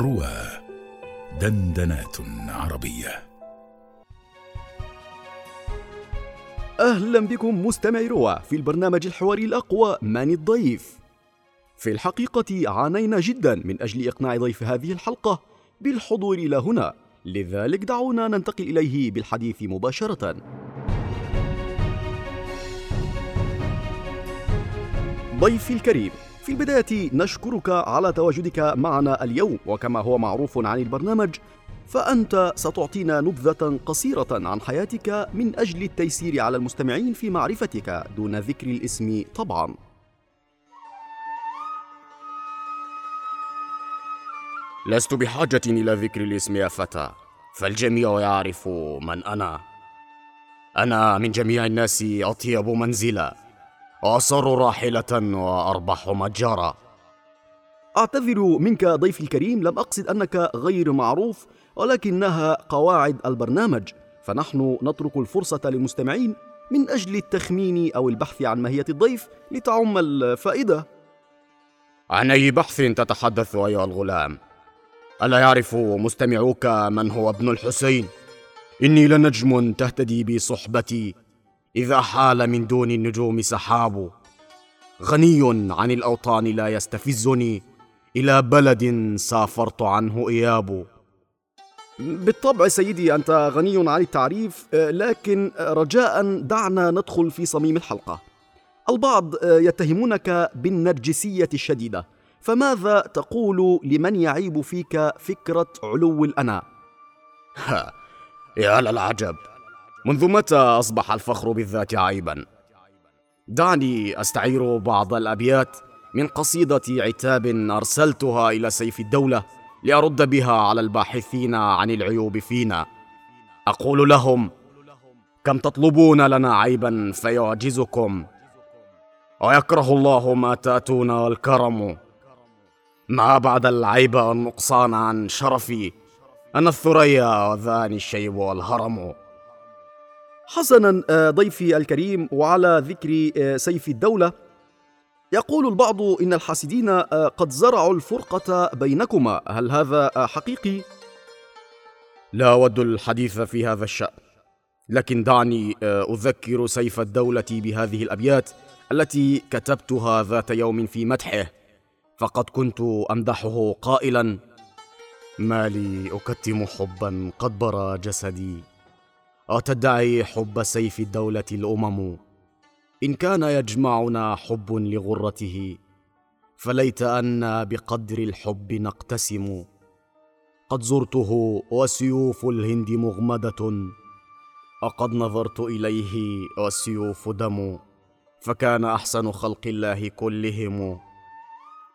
روى دندنات عربية. أهلا بكم مستمعي روى في البرنامج الحواري الأقوى من الضيف. في الحقيقة عانينا جدا من أجل إقناع ضيف هذه الحلقة بالحضور إلى هنا. لذلك دعونا ننتقل إليه بالحديث مباشرة. ضيفي الكريم في البداية نشكرك على تواجدك معنا اليوم وكما هو معروف عن البرنامج فأنت ستعطينا نبذة قصيرة عن حياتك من أجل التيسير على المستمعين في معرفتك دون ذكر الاسم طبعا. لست بحاجة إلى ذكر الاسم يا فتى فالجميع يعرف من أنا. أنا من جميع الناس أطيب منزلا. وأصر راحلة وأربح متجرا أعتذر منك ضيفي الكريم لم أقصد أنك غير معروف ولكنها قواعد البرنامج فنحن نترك الفرصة للمستمعين من أجل التخمين أو البحث عن ماهية الضيف لتعم الفائدة عن أي بحث تتحدث أيها الغلام؟ ألا يعرف مستمعوك من هو ابن الحسين؟ إني لنجم تهتدي بصحبتي إذا حال من دون النجوم سحاب غني عن الأوطان لا يستفزني. إلى بلد سافرت عنه إياب. بالطبع سيدي أنت غني عن التعريف لكن رجاء دعنا ندخل في صميم الحلقة. البعض يتهمونك بالنرجسية الشديدة. فماذا تقول لمن يعيب فيك فكرة علو الأنا؟ ها يا للعجب. منذ متى أصبح الفخر بالذات عيبا؟ دعني أستعير بعض الأبيات من قصيدة عتاب أرسلتها إلى سيف الدولة لأرد بها على الباحثين عن العيوب فينا. أقول لهم كم تطلبون لنا عيبا فيعجزكم؟ ويكره الله ما تأتون والكرم. ما بعد العيب والنقصان عن شرفي؟ أنا الثريا وذاني الشيب والهرم. حسنا ضيفي الكريم وعلى ذكر سيف الدولة يقول البعض إن الحاسدين قد زرعوا الفرقة بينكما هل هذا حقيقي؟ لا أود الحديث في هذا الشأن لكن دعني أذكر سيف الدولة بهذه الأبيات التي كتبتها ذات يوم في مدحه فقد كنت أمدحه قائلا ما لي أكتم حبا قد برى جسدي وتدعي حب سيف الدولة الأمم؟ إن كان يجمعنا حب لغرته فليت أنا بقدر الحب نقتسم. قد زرته وسيوف الهند مغمدة وقد نظرت إليه والسيوف دم. فكان أحسن خلق الله كلهم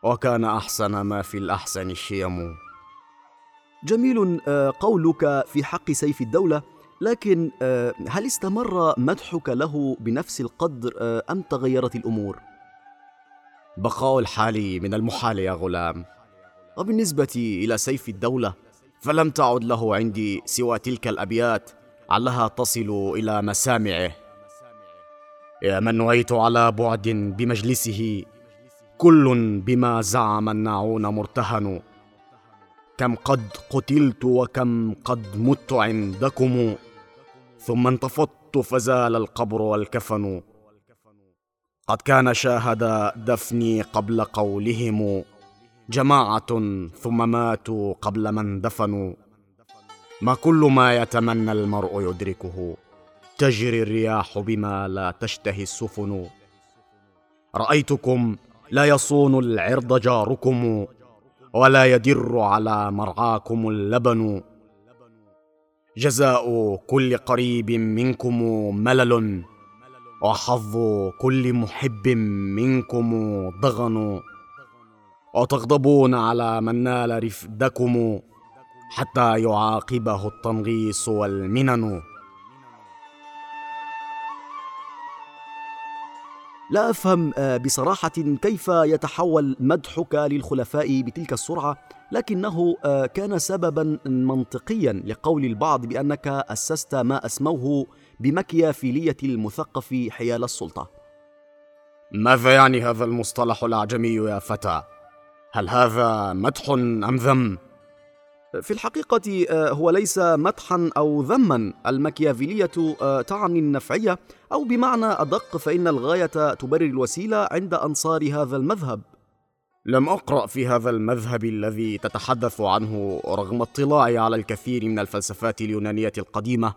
وكان أحسن ما في الأحسن الشيم. جميل قولك في حق سيف الدولة. لكن هل استمر مدحك له بنفس القدر أم تغيرت الأمور؟ بقاء الحال من المحال يا غلام. وبالنسبة إلى سيف الدولة فلم تعد له عندي سوى تلك الأبيات علها تصل إلى مسامعه. يا من نويت على بعد بمجلسه كل بما زعم الناعون مرتهن. كم قد قتلت وكم قد مت عندكم. ثم انتفضت فزال القبر والكفن. قد كان شاهد دفني قبل قولهم جماعة ثم ماتوا قبل من دفنوا. ما كل ما يتمنى المرء يدركه. تجري الرياح بما لا تشتهي السفن. رأيتكم لا يصون العرض جاركم ولا يدر على مرعاكم اللبن. جزاء كل قريب منكم ملل وحظ كل محب منكم ضغن. وتغضبون على من نال رفدكم حتى يعاقبه التنغيص والمنن. لا أفهم بصراحة كيف يتحول مدحك للخلفاء بتلك السرعة؟ لكنه كان سببا منطقيا لقول البعض بأنك أسست ما أسموه بمكيافيليه المثقف حيال السلطة. ماذا يعني هذا المصطلح الأعجمي يا فتى؟ هل هذا مدح أم ذم؟ في الحقيقة آه، هو ليس مدحا أو ذما. المكيافيلية آه، تعني النفعية أو بمعنى أدق فإن الغاية تبرر الوسيلة عند أنصار هذا المذهب. لم أقرأ في هذا المذهب الذي تتحدث عنه رغم اطلاعي على الكثير من الفلسفات اليونانية القديمة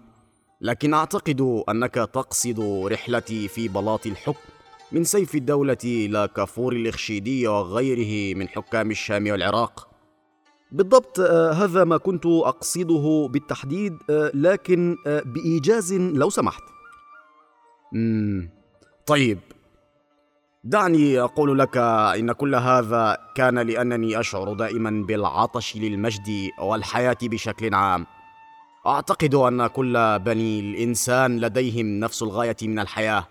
لكن أعتقد أنك تقصد رحلتي في بلاط الحكم من سيف الدولة إلى كافور الإخشيدي وغيره من حكام الشام والعراق بالضبط آه، هذا ما كنت أقصده بالتحديد آه، لكن آه، بإيجاز لو سمحت. طيب دعني أقول لك إن كل هذا كان لأنني أشعر دائما بالعطش للمجد والحياة بشكل عام. أعتقد أن كل بني الإنسان لديهم نفس الغاية من الحياة.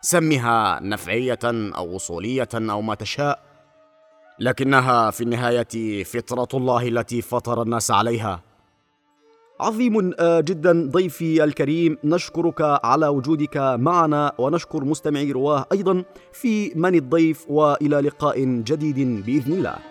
سمها نفعية أو وصولية أو ما تشاء. لكنها في النهاية فطرة الله التي فطر الناس عليها. عظيم آه، جدا ضيفي الكريم. نشكرك على وجودك معنا ونشكر مستمعي رواه أيضا في من الضيف وإلى لقاء جديد بإذن الله.